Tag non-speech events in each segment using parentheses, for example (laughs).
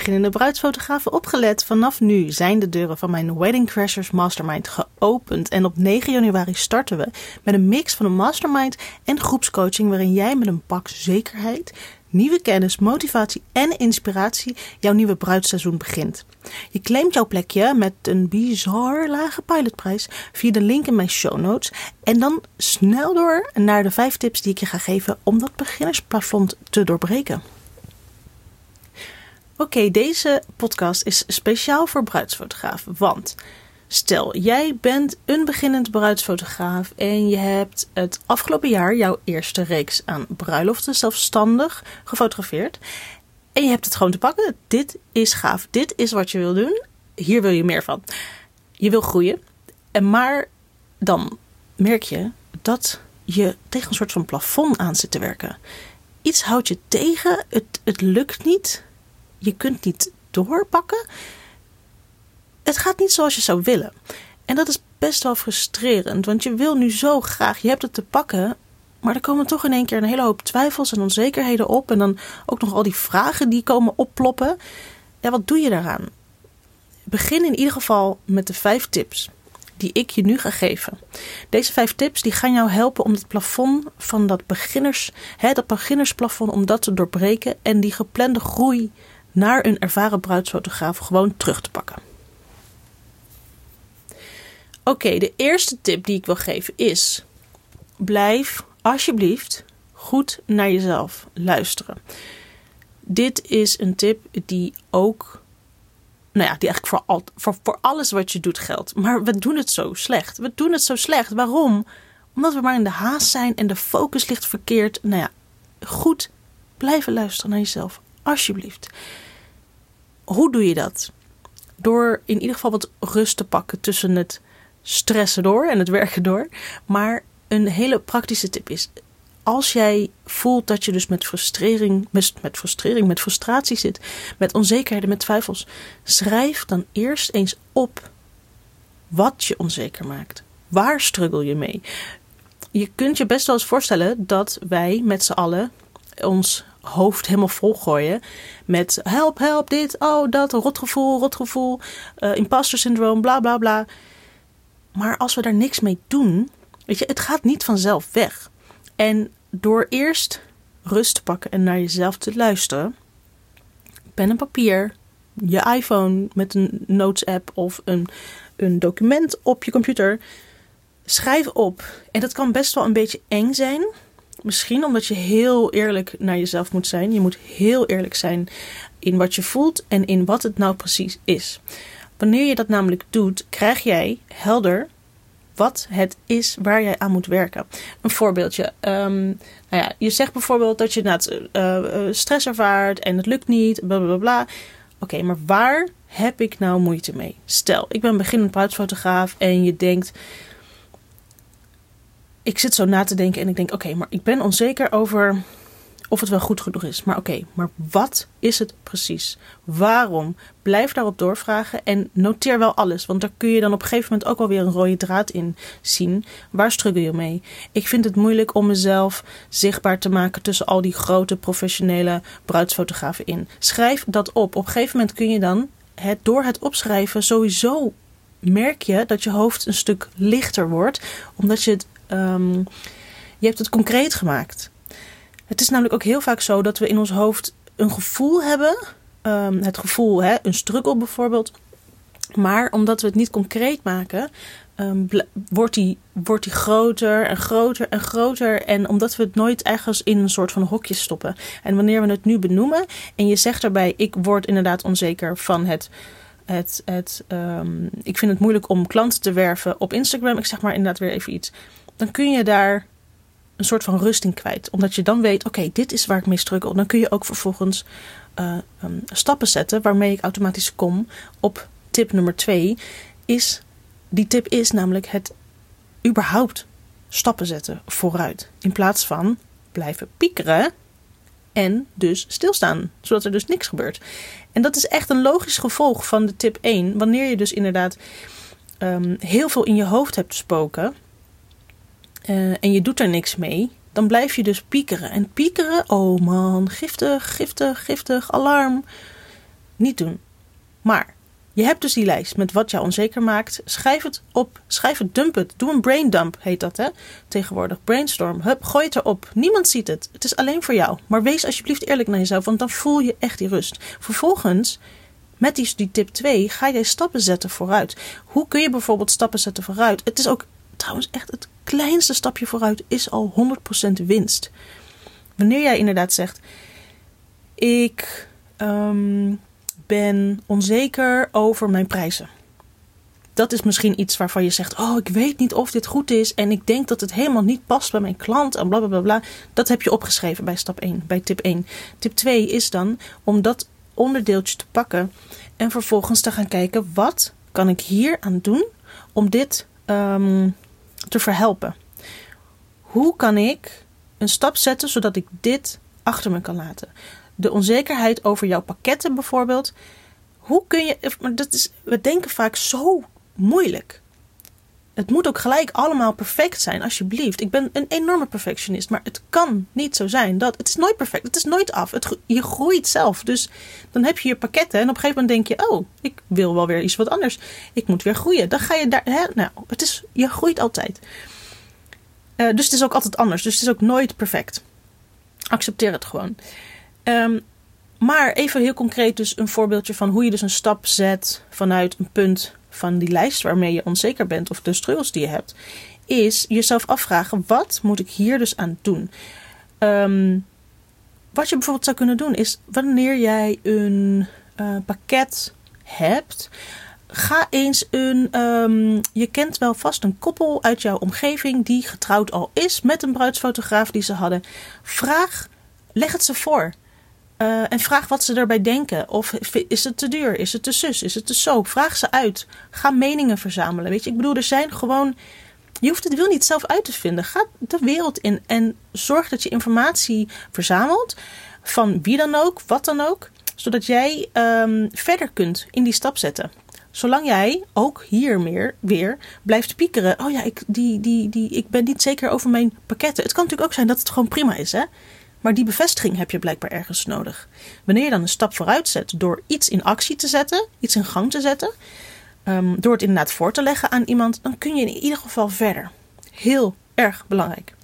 beginnende bruidsfotografen opgelet. Vanaf nu zijn de deuren van mijn Wedding Crashers Mastermind geopend. En op 9 januari starten we met een mix van een mastermind en groepscoaching waarin jij met een pak zekerheid, nieuwe kennis, motivatie en inspiratie jouw nieuwe bruidsseizoen begint. Je claimt jouw plekje met een bizar lage pilotprijs via de link in mijn show notes. En dan snel door naar de 5 tips die ik je ga geven om dat beginnersplafond te doorbreken. Oké, deze podcast is speciaal voor bruidsfotografen. Want stel, jij bent een beginnend bruidsfotograaf en je hebt het afgelopen jaar jouw eerste reeks aan bruiloften zelfstandig gefotografeerd. En je hebt het gewoon te pakken. Dit is gaaf. Dit is wat je wil doen. Hier wil je meer van. Je wil groeien. En maar dan merk je dat je tegen een soort van plafond aan zit te werken. Iets houdt je tegen. Het, het lukt niet je kunt niet doorpakken. Het gaat niet zoals je zou willen. En dat is best wel frustrerend, want je wil nu zo graag, je hebt het te pakken, maar er komen toch in één keer een hele hoop twijfels en onzekerheden op. En dan ook nog al die vragen die komen opploppen. Ja, wat doe je daaraan? Begin in ieder geval met de vijf tips die ik je nu ga geven. Deze vijf tips die gaan jou helpen om het plafond van dat beginners, hè, dat beginnersplafond, om dat te doorbreken en die geplande groei naar een ervaren bruidsfotograaf gewoon terug te pakken. Oké, de eerste tip die ik wil geven is: blijf alsjeblieft goed naar jezelf luisteren. Dit is een tip die ook, nou ja, die eigenlijk voor, al, voor, voor alles wat je doet geldt. Maar we doen het zo slecht. We doen het zo slecht. Waarom? Omdat we maar in de haast zijn en de focus ligt verkeerd. Nou ja, goed blijven luisteren naar jezelf. Alsjeblieft. Hoe doe je dat? Door in ieder geval wat rust te pakken tussen het stressen door en het werken door. Maar een hele praktische tip is: als jij voelt dat je dus met frustrering, met, frustrering, met frustratie zit, met onzekerheden, met twijfels, schrijf dan eerst eens op wat je onzeker maakt. Waar struggle je mee? Je kunt je best wel eens voorstellen dat wij met z'n allen ons hoofd helemaal volgooien met help, help, dit, oh, dat, rotgevoel, rotgevoel, uh, imposter syndroom, bla bla bla. Maar als we daar niks mee doen, weet je, het gaat niet vanzelf weg. En door eerst rust te pakken en naar jezelf te luisteren, pen en papier, je iPhone met een notes app of een, een document op je computer, schrijf op. En dat kan best wel een beetje eng zijn. Misschien omdat je heel eerlijk naar jezelf moet zijn. Je moet heel eerlijk zijn in wat je voelt en in wat het nou precies is. Wanneer je dat namelijk doet, krijg jij helder wat het is waar jij aan moet werken. Een voorbeeldje. Um, nou ja, je zegt bijvoorbeeld dat je uh, stress ervaart en het lukt niet, bla bla bla. Oké, maar waar heb ik nou moeite mee? Stel, ik ben beginnend bruidsfotograaf en je denkt ik zit zo na te denken en ik denk: oké, maar ik ben onzeker over of het wel goed genoeg is. Maar oké, maar wat is het precies? Waarom? Blijf daarop doorvragen en noteer wel alles. Want daar kun je dan op een gegeven moment ook wel weer een rode draad in zien. Waar struggle je mee? Ik vind het moeilijk om mezelf zichtbaar te maken tussen al die grote professionele bruidsfotografen in. Schrijf dat op. Op een gegeven moment kun je dan het, door het opschrijven sowieso merk je dat je hoofd een stuk lichter wordt. Omdat je het um, je hebt het concreet gemaakt. Het is namelijk ook heel vaak zo dat we in ons hoofd een gevoel hebben. Um, het gevoel, hè, een struggle bijvoorbeeld. Maar omdat we het niet concreet maken, um, wordt, die, wordt die groter en groter en groter. En omdat we het nooit ergens in een soort van hokje stoppen. En wanneer we het nu benoemen en je zegt daarbij: Ik word inderdaad onzeker van het. het, het ik vind het moeilijk om klanten te werven op Instagram. Ik zeg maar inderdaad weer even iets dan kun je daar een soort van rust in kwijt. Omdat je dan weet, oké, dit is waar ik mee struggle. Dan kun je ook vervolgens uh, um, stappen zetten waarmee ik automatisch kom op tip nummer twee. Is, die tip is namelijk het überhaupt stappen zetten vooruit. In plaats van blijven piekeren en dus stilstaan. Zodat er dus niks gebeurt. En dat is echt een logisch gevolg van de tip 1. Wanneer je dus inderdaad um, heel veel in je hoofd hebt spoken uh, en je doet er niks mee, dan blijf je dus piekeren. En piekeren, oh man, giftig, giftig, giftig, alarm. niet doen. Maar je hebt dus die lijst met wat jou onzeker maakt. Schrijf het op, schrijf het, dump het. Doe een brain dump, heet dat hè? Tegenwoordig. Brainstorm. Hup, gooi het erop. Niemand ziet het. Het is alleen voor jou. Maar wees alsjeblieft eerlijk naar jezelf, want dan voel je echt die rust. Vervolgens, met die, tip 2, ga je stappen zetten vooruit. Hoe kun je bijvoorbeeld stappen zetten vooruit? Het is ook trouwens echt het kleinste stapje vooruit is al 100% winst. Wanneer jij inderdaad zegt: Ik um, ben onzeker over mijn prijzen. Dat is misschien iets waarvan je zegt: Oh, ik weet niet of dit goed is. En ik denk dat het helemaal niet past bij mijn klant. En bla bla bla. Dat heb je opgeschreven bij stap 1, bij tip 1. Tip 2 is dan om dat onderdeeltje te pakken. En vervolgens te gaan kijken: wat kan ik hier aan doen om dit um, te verhelpen? Hoe kan ik een stap zetten zodat ik dit achter me kan laten? de onzekerheid over jouw pakketten bijvoorbeeld. Hoe kun je. Maar dat is, we denken vaak zo moeilijk. Het moet ook gelijk allemaal perfect zijn, alsjeblieft. Ik ben een enorme perfectionist, maar het kan niet zo zijn. Dat, het is nooit perfect, het is nooit af. Het, je groeit zelf. Dus dan heb je je pakketten en op een gegeven moment denk je: Oh, ik wil wel weer iets wat anders. Ik moet weer groeien. Dan ga je daar. Hè, nou, het is, je groeit altijd. Uh, dus het is ook altijd anders. Dus het is ook nooit perfect. Accepteer het gewoon. Um, maar even heel concreet dus een voorbeeldje van hoe je dus een stap zet vanuit een punt van die lijst waarmee je onzeker bent of de struggles die je hebt, is jezelf afvragen wat moet ik hier dus aan doen. Um, wat je bijvoorbeeld zou kunnen doen is wanneer jij een uh, pakket hebt, ga eens een. Um, je kent wel vast een koppel uit jouw omgeving die getrouwd al is met een bruidsfotograaf die ze hadden. Vraag, leg het ze voor. Uh, en vraag wat ze erbij denken. Of is het te duur? Is het te zus? Is het te zo? Vraag ze uit. Ga meningen verzamelen. Weet je, ik bedoel, er zijn gewoon. Je hoeft het wil niet zelf uit te vinden. Ga de wereld in en zorg dat je informatie verzamelt. Van wie dan ook, wat dan ook. Zodat jij um, verder kunt in die stap zetten. Zolang jij ook hier meer weer blijft piekeren. Oh ja, ik, die, die, die, ik ben niet zeker over mijn pakketten. Het kan natuurlijk ook zijn dat het gewoon prima is. Hè? Maar die bevestiging heb je blijkbaar ergens nodig. Wanneer je dan een stap vooruit zet door iets in actie te zetten, iets in gang te zetten, um, door het inderdaad voor te leggen aan iemand, dan kun je in ieder geval verder. Heel erg belangrijk.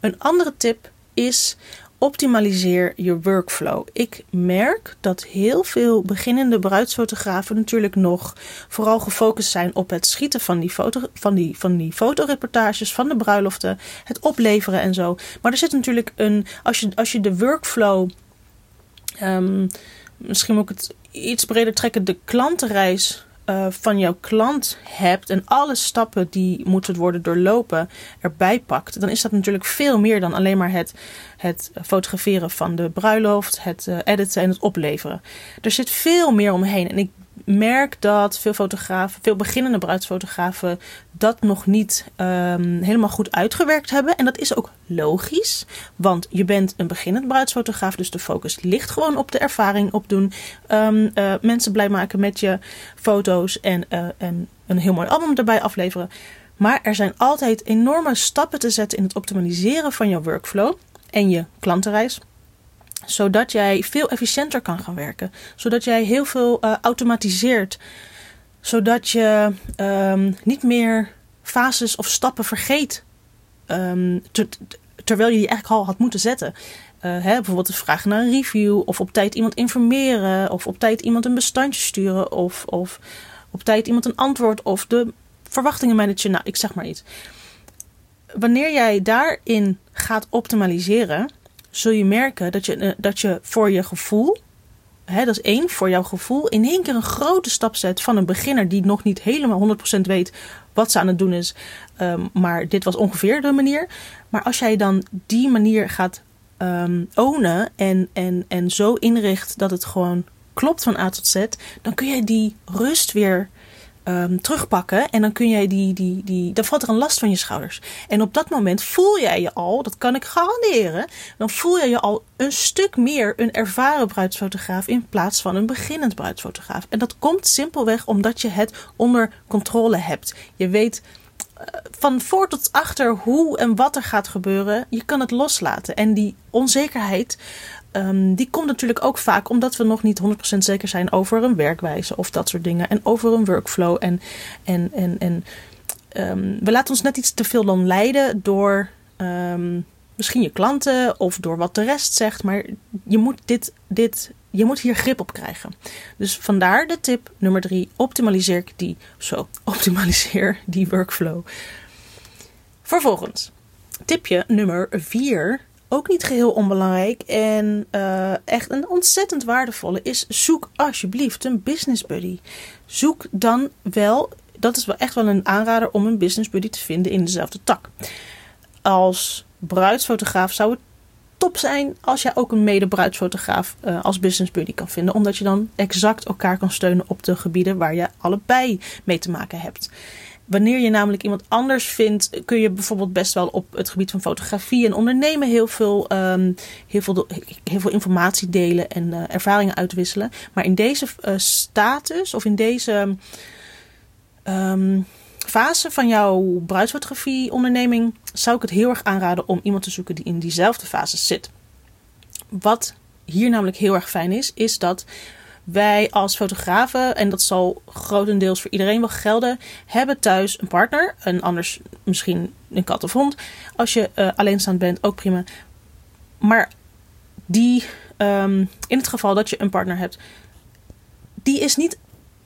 Een andere tip is optimaliseer je workflow. Ik merk dat heel veel beginnende bruidsfotografen natuurlijk nog vooral gefocust zijn op het schieten van die, foto, van die, van die fotoreportages, van de bruiloften, het opleveren en zo. Maar er zit natuurlijk een, als je, als je de workflow, um, misschien moet ik het iets breder trekken, de klantenreis uh, van jouw klant hebt en alle stappen die moeten worden doorlopen erbij pakt, dan is dat natuurlijk veel meer dan alleen maar het, het fotograferen van de bruiloft, het uh, editen en het opleveren. Er zit veel meer omheen. En ik merk dat veel fotografen, veel beginnende bruidsfotografen, dat nog niet um, helemaal goed uitgewerkt hebben. En dat is ook logisch, want je bent een beginnend bruidsfotograaf, dus de focus ligt gewoon op de ervaring opdoen. Um, uh, mensen blij maken met je foto's en, uh, en een heel mooi album erbij afleveren. Maar er zijn altijd enorme stappen te zetten in het optimaliseren van je workflow en je klantenreis zodat jij veel efficiënter kan gaan werken. Zodat jij heel veel uh, automatiseert. Zodat je um, niet meer fases of stappen vergeet. Ter, terwijl je die eigenlijk al had moeten zetten. Uh, hè, bijvoorbeeld de vraag naar een review. Of op tijd iemand informeren. Of op tijd iemand een bestandje sturen. Of, of op tijd iemand een antwoord. Of de verwachtingen managen. Nou, ik zeg maar iets. Wanneer jij daarin gaat optimaliseren zul je merken dat je, eh, dat je voor je gevoel, hè, dat is één, voor jouw gevoel, in één keer een grote stap zet van een beginner die nog niet helemaal 100% weet wat ze aan het doen is. Um, maar dit was ongeveer de manier. Maar als jij dan die manier gaat um, ownen en, en, en zo inricht dat het gewoon klopt van A tot Z, dan kun je die rust weer um, terugpakken. En dan kun jij die, die, die. Dan valt er een last van je schouders. En op dat moment voel jij je al, dat kan ik garanderen. Dan voel je je al een stuk meer een ervaren bruidsfotograaf in plaats van een beginnend bruidsfotograaf. En dat komt simpelweg omdat je het onder controle hebt. Je weet van voor tot achter hoe en wat er gaat gebeuren. Je kan het loslaten. En die onzekerheid ehm, die komt natuurlijk ook vaak omdat we nog niet 100% zeker zijn over een werkwijze of dat soort dingen. En over een workflow. En, en, en, en ehm, we laten ons net iets te veel dan leiden door ehm, misschien je klanten of door wat de rest zegt. Maar je moet, dit, dit, je moet hier grip op krijgen. Dus vandaar de tip nummer drie. Optimaliseer die, zo, (laughs) optimaliseer die workflow. Vervolgens, tipje nummer vier ook niet geheel onbelangrijk en uh, echt een ontzettend waardevolle is: zoek alsjeblieft een business buddy. Zoek dan wel, dat is wel echt wel een aanrader om een business buddy te vinden in dezelfde tak. Als bruidsfotograaf zou het top zijn als je ook een mede-bruidsfotograaf uh, als business buddy kan vinden. Omdat je dan exact elkaar kan steunen op de gebieden waar je allebei mee te maken hebt. Wanneer je namelijk iemand anders vindt, kun je bijvoorbeeld best wel op het gebied van fotografie en ondernemen heel veel, um, heel veel, heel veel informatie delen en uh, ervaringen uitwisselen. Maar in deze uh, status of in deze um, fase van jouw bruidsfotografie onderneming zou ik het heel erg aanraden om iemand te zoeken die in diezelfde fase zit. Wat hier namelijk heel erg fijn is, is dat wij als fotografen, en dat zal grotendeels voor iedereen wel gelden, hebben thuis een partner. En anders misschien een kat of hond. Als je uh, alleenstaand bent, ook prima. Maar die, um, in het geval dat je een partner hebt, die is niet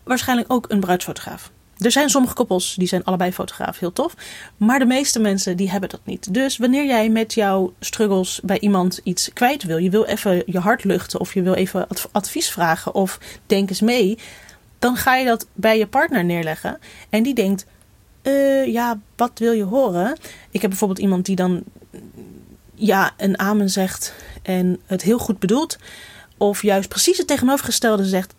waarschijnlijk ook een bruidsfotograaf. Er zijn sommige koppels die zijn allebei fotograaf, heel tof. Maar de meeste mensen die hebben dat niet. Dus wanneer jij met jouw struggles bij iemand iets kwijt wil, je wil even je hart luchten of je wil even advies vragen of denk eens mee, dan ga je dat bij je partner neerleggen. En die denkt, uh, ja, wat wil je horen? Ik heb bijvoorbeeld iemand die dan ja, een amen zegt en het heel goed bedoelt. Of juist precies het tegenovergestelde zegt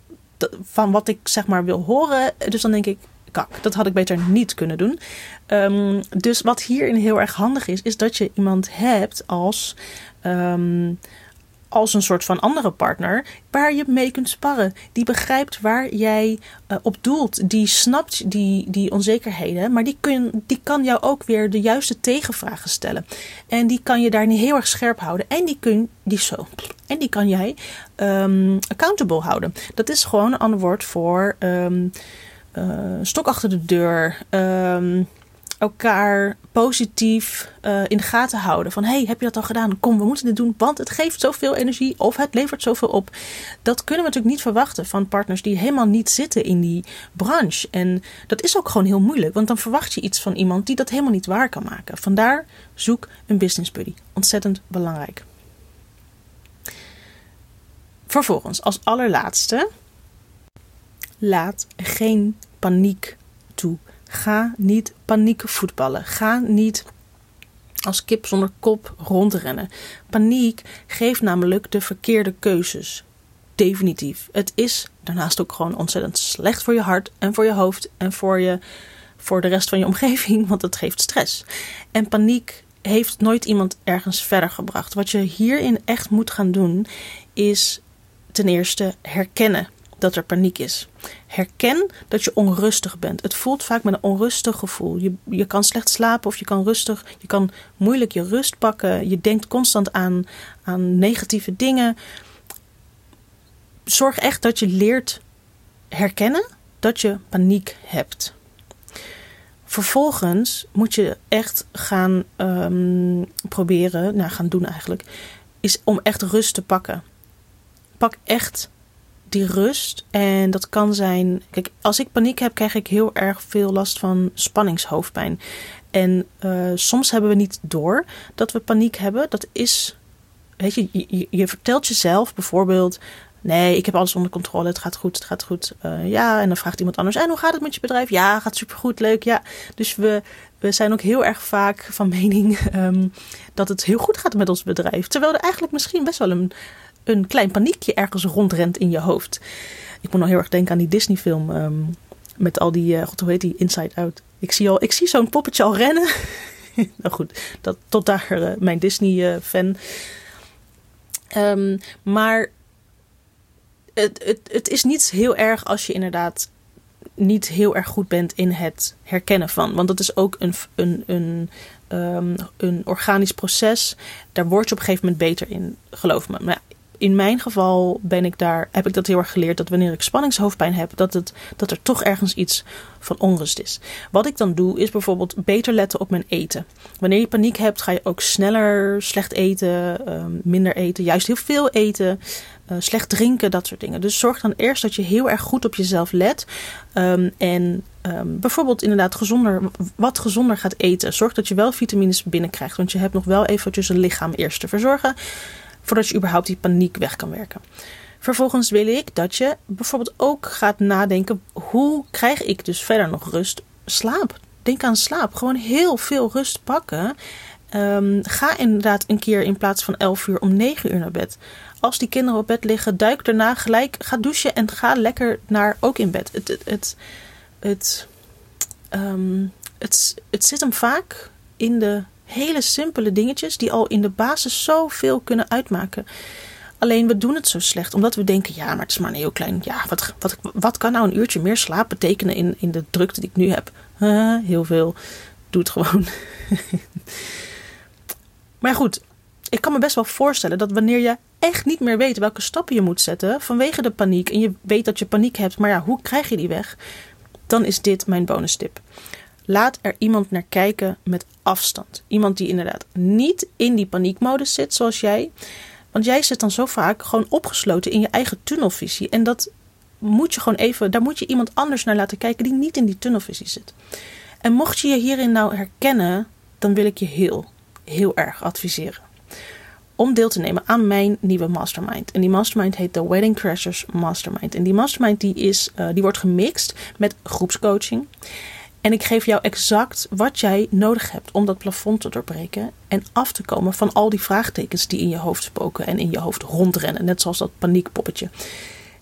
van wat ik zeg maar wil horen. Dus dan denk ik, kak. Dat had ik beter niet kunnen doen. Um, dus wat hierin heel erg handig is, is dat je iemand hebt als. Um, als een soort van andere partner waar je mee kunt sparren. Die begrijpt waar jij uh, op doelt. Die snapt die, die onzekerheden. Maar die, kun, die kan jou ook weer de juiste tegenvragen stellen. En die kan je daar niet heel erg scherp houden. En die, kun, die, zo, en die kan jij um, accountable houden. Dat is gewoon een ander woord voor. Stok achter de deur. Um, elkaar positief uh, in de gaten houden. Van hey, heb je dat al gedaan? Kom, we moeten dit doen, want het geeft zoveel energie of het levert zoveel op. Dat kunnen we natuurlijk niet verwachten van partners die helemaal niet zitten in die branche. En dat is ook gewoon heel moeilijk, want dan verwacht je iets van iemand die dat helemaal niet waar kan maken. Vandaar zoek een business buddy. Ontzettend belangrijk. Vervolgens, als allerlaatste, laat geen paniek toe. Ga niet paniek voetballen. Ga niet als kip zonder kop rondrennen. Paniek geeft namelijk de verkeerde keuzes. Definitief. Het is daarnaast ook gewoon ontzettend slecht voor je hart en voor je hoofd en voor, je, voor de rest van je omgeving, (laughs) want het geeft stress. En paniek heeft nooit iemand ergens verder gebracht. Wat je hierin echt moet gaan doen, is ten eerste herkennen dat er paniek is. Herken dat je onrustig bent. Het voelt vaak met een onrustig gevoel. Je, je kan slecht slapen of je kan rustig, je kan moeilijk je rust pakken. Je denkt constant aan, aan negatieve dingen. Zorg echt dat je leert herkennen dat je paniek hebt. Vervolgens moet je echt gaan um, proberen, nou gaan doen eigenlijk, is om echt rust te pakken. Pak echt die rust. En dat kan zijn. Kijk, als ik paniek heb, krijg ik heel erg veel last van spanningshoofdpijn. En uh, soms hebben we niet door dat we paniek hebben. Dat is. Weet je, je, vertelt jezelf bijvoorbeeld. Nee, ik heb alles onder controle. Het gaat goed, het gaat goed. Uh, ja, en dan vraagt iemand anders. En hoe gaat het met je bedrijf? Ja, gaat supergoed, leuk. Ja. Dus we, we zijn ook heel erg vaak van mening um, (laughs) dat het heel goed gaat met ons bedrijf. Terwijl er eigenlijk misschien best wel een, een klein paniekje ergens rondrent in je hoofd. Ik moet nog heel erg denken aan die Disney-film. Um, met al die, uh, god, hoe heet die, Inside Out. Ik zie, al, ik zie zo'n poppetje al rennen. (laughs) nou goed, dat, tot daar uh, mijn Disney-fan. Um, maar het, het, het is niet heel erg als je inderdaad niet heel erg goed bent in het herkennen van. Want dat is ook een, een, een, um, een organisch proces. Daar word je op een gegeven moment beter in, geloof me. Maar in mijn geval ben ik daar, heb ik dat heel erg geleerd dat wanneer ik spanningshoofdpijn heb, dat, het, dat er toch ergens iets van onrust is. Wat ik dan doe, is bijvoorbeeld beter letten op mijn eten. Wanneer je paniek hebt, ga je ook sneller slecht eten, ehm, minder eten, juist heel veel eten. Uh, slecht drinken, dat soort dingen. Dus zorg dan eerst dat je heel erg goed op jezelf let. Um, en um, bijvoorbeeld inderdaad gezonder, wat gezonder gaat eten. Zorg dat je wel vitamines binnenkrijgt. Want je hebt nog wel eventjes een lichaam eerst te verzorgen. Voordat je überhaupt die paniek weg kan werken. Vervolgens wil ik dat je bijvoorbeeld ook gaat nadenken: hoe krijg ik dus verder nog rust? Slaap. Denk aan slaap. Gewoon heel veel rust pakken. Um, ga inderdaad een keer in plaats van 11 uur om 9 uur naar bed. Als die kinderen op bed liggen, duik daarna gelijk. Ga douchen en ga lekker naar ook in bed. Het, het, het, het, het, het zit hem vaak in de hele simpele dingetjes die al in de basis zoveel kunnen uitmaken. Alleen we doen het zo slecht, omdat we denken: ja, maar het is maar een heel klein. Ja, wat, wat, wat kan nou een uurtje meer slaap betekenen in, in de drukte die ik nu heb? Heel veel. Doe het gewoon. (laughs) maar goed, ik kan me best wel voorstellen dat wanneer je echt niet meer weet welke stappen je moet zetten vanwege de paniek en je weet dat je paniek hebt, maar ja, hoe krijg je die weg? Dan is dit mijn bonus tip. Laat er iemand naar kijken met afstand. Iemand die inderdaad niet in die paniekmodus zit zoals jij. Want jij zit dan zo vaak gewoon opgesloten in je eigen tunnelvisie. En dat moet je gewoon even, daar moet je iemand anders naar laten kijken die niet in die tunnelvisie zit. En mocht je je hierin nou herkennen, dan wil ik je heel, heel erg adviseren om deel te nemen aan mijn nieuwe mastermind. En die mastermind heet de Wedding Crashers Mastermind. En die mastermind die is, uh, die wordt gemixt met groepscoaching. En ik geef jou exact wat jij nodig hebt om dat plafond te doorbreken en af te komen van al die vraagtekens die in je hoofd spoken en in je hoofd rondrennen, net zoals dat paniekpoppetje.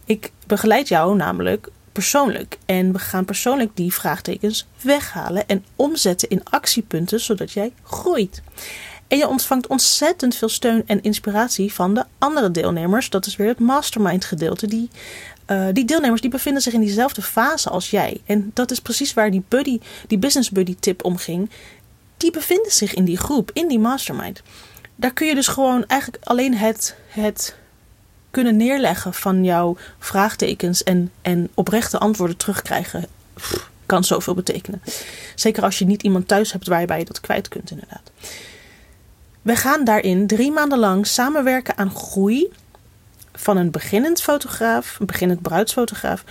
Ik begeleid jou namelijk persoonlijk en we gaan persoonlijk die vraagtekens weghalen en omzetten in actiepunten zodat jij groeit. En je ontvangt ontzettend veel steun en inspiratie van de andere deelnemers. Dat is weer het mastermind gedeelte. Die, uh, die deelnemers die bevinden zich in diezelfde fase als jij. En dat is precies waar die buddy, die business buddy tip om ging. Die bevinden zich in die groep, in die mastermind. Daar kun je dus gewoon eigenlijk alleen het, het kunnen neerleggen van jouw vraagtekens en, en oprechte antwoorden terugkrijgen. Kan zoveel betekenen. Zeker als je niet iemand thuis hebt waarbij je dat kwijt kunt, inderdaad. We gaan daarin drie maanden lang samenwerken aan groei van een beginnend fotograaf, een beginnend bruidsfotograaf,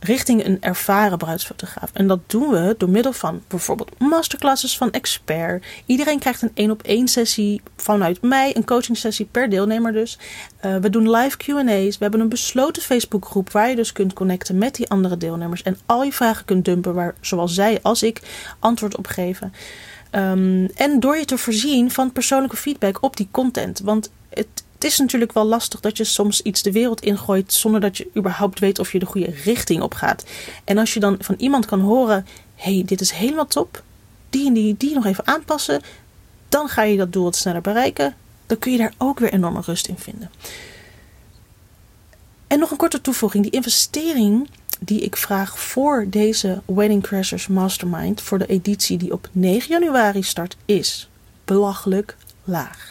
richting een ervaren bruidsfotograaf. En dat doen we door middel van bijvoorbeeld masterclasses van expert. Iedereen krijgt een één op één sessie vanuit mij, een coaching sessie per deelnemer dus. Uh, we doen live Q&A's. We hebben een besloten Facebookgroep waar je dus kunt connecten met die andere deelnemers en al je vragen kunt dumpen waar zowel zij als ik antwoord op geven. Um, en door je te voorzien van persoonlijke feedback op die content. Want het, het is natuurlijk wel lastig dat je soms iets de wereld ingooit zonder dat je überhaupt weet of je de goede richting op gaat. En als je dan van iemand kan horen: hey, dit is helemaal top, die en die, die nog even aanpassen, dan ga je dat doel wat sneller bereiken. Dan kun je daar ook weer enorme rust in vinden. En nog een korte toevoeging: die investering die ik vraag voor deze Wedding Crashers Mastermind, voor de editie die op 9 januari start, is belachelijk laag.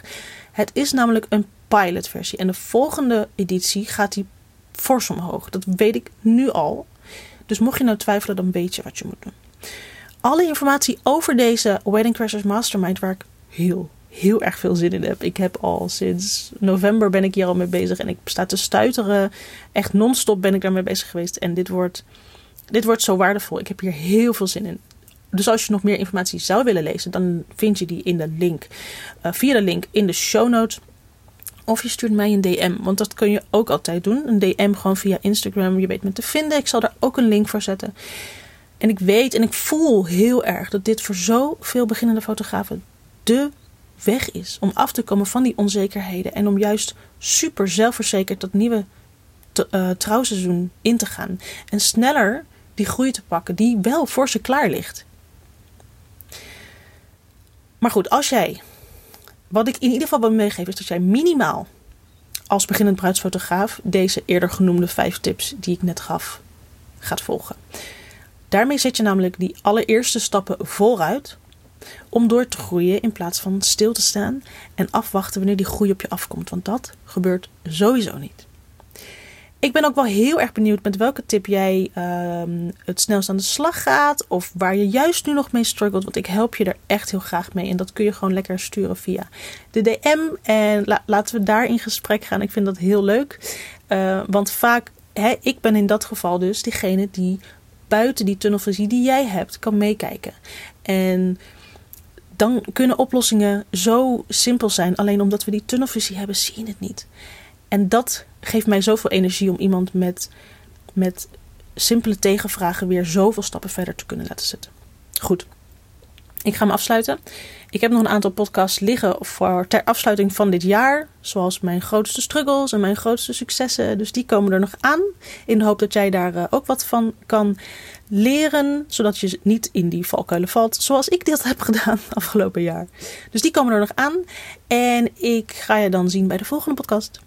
Het is namelijk een pilotversie en de volgende editie gaat die fors omhoog. Dat weet ik nu al. Dus mocht je nou twijfelen, dan weet je wat je moet doen. Alle informatie over deze Wedding Crashers Mastermind, waar ik heel heel erg veel zin in heb. Ik heb al sinds november ben ik hier al mee bezig en ik sta te stuiteren. Echt non-stop ben ik daarmee bezig geweest. En dit wordt, dit wordt zo waardevol. Ik heb hier heel veel zin in. Dus als je nog meer informatie zou willen lezen, dan vind je die in de link. Uh, via de link in de show notes. Of je stuurt mij een DM, want dat kun je ook altijd doen. Een DM gewoon via Instagram. Je weet me te vinden. Ik zal daar ook een link voor zetten. En ik weet en ik voel heel erg dat dit voor zoveel beginnende fotografen de weg is. Om af te komen van die onzekerheden. En om juist super zelfverzekerd dat nieuwe uh, trouwseizoen in te gaan. En sneller die groei te pakken die wel voor ze klaar ligt. Maar goed, als jij. Wat ik in ieder geval wil meegeven is dat jij minimaal als beginnend bruidsfotograaf deze eerder genoemde vijf tips die ik net gaf gaat volgen. Daarmee zet je namelijk die allereerste stappen vooruit om door te groeien in plaats van stil te staan en afwachten wanneer die groei op je afkomt. Want dat gebeurt sowieso niet. Ik ben ook wel heel erg benieuwd met welke tip jij ehm, het snelst aan de slag gaat. Of waar je juist nu nog mee struggelt. Want ik help je er echt heel graag mee. En dat kun je gewoon lekker sturen via de DM. En laten we daar in gesprek gaan. Ik vind dat heel leuk. Uh, want vaak, hè, ik ben in dat geval dus diegene die buiten die tunnelvisie die jij hebt kan meekijken. En dan kunnen oplossingen zo simpel zijn. Alleen omdat we die tunnelvisie hebben, zie je het niet. En dat geeft mij zoveel energie om iemand met, met simpele tegenvragen weer zoveel stappen verder te kunnen laten zetten. Goed, ik ga me afsluiten. Ik heb nog een aantal podcasts liggen voor ter afsluiting van dit jaar. Zoals mijn grootste struggles en mijn grootste successen. Dus die komen er nog aan. In de hoop dat jij daar eh, ook wat van kan leren. Zodat je niet in die valkuilen valt. Zoals ik dit heb gedaan (laughs) afgelopen jaar. Dus die komen er nog aan. En ik ga je dan zien bij de volgende podcast.